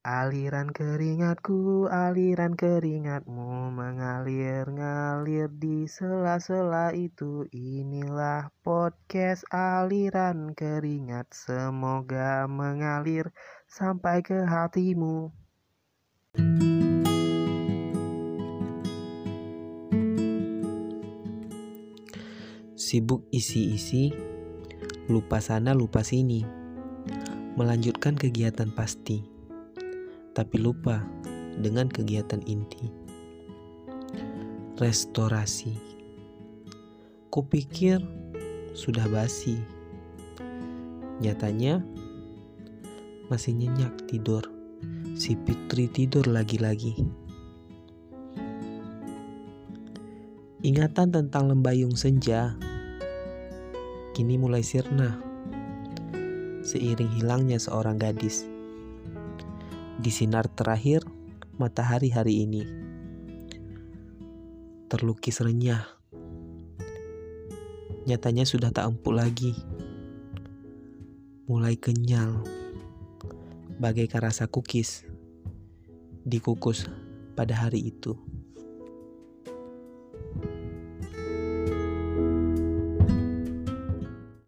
Aliran keringatku, aliran keringatmu mengalir ngalir di sela-sela itu. Inilah podcast aliran keringat, semoga mengalir sampai ke hatimu. Sibuk isi-isi, lupa sana lupa sini, melanjutkan kegiatan pasti tapi lupa dengan kegiatan inti. Restorasi. Kupikir sudah basi. Nyatanya masih nyenyak tidur. Si Fitri tidur lagi-lagi. Ingatan tentang lembayung senja kini mulai sirna seiring hilangnya seorang gadis di sinar terakhir matahari hari ini. Terlukis renyah. Nyatanya sudah tak empuk lagi. Mulai kenyal. Bagaikan rasa kukis dikukus pada hari itu.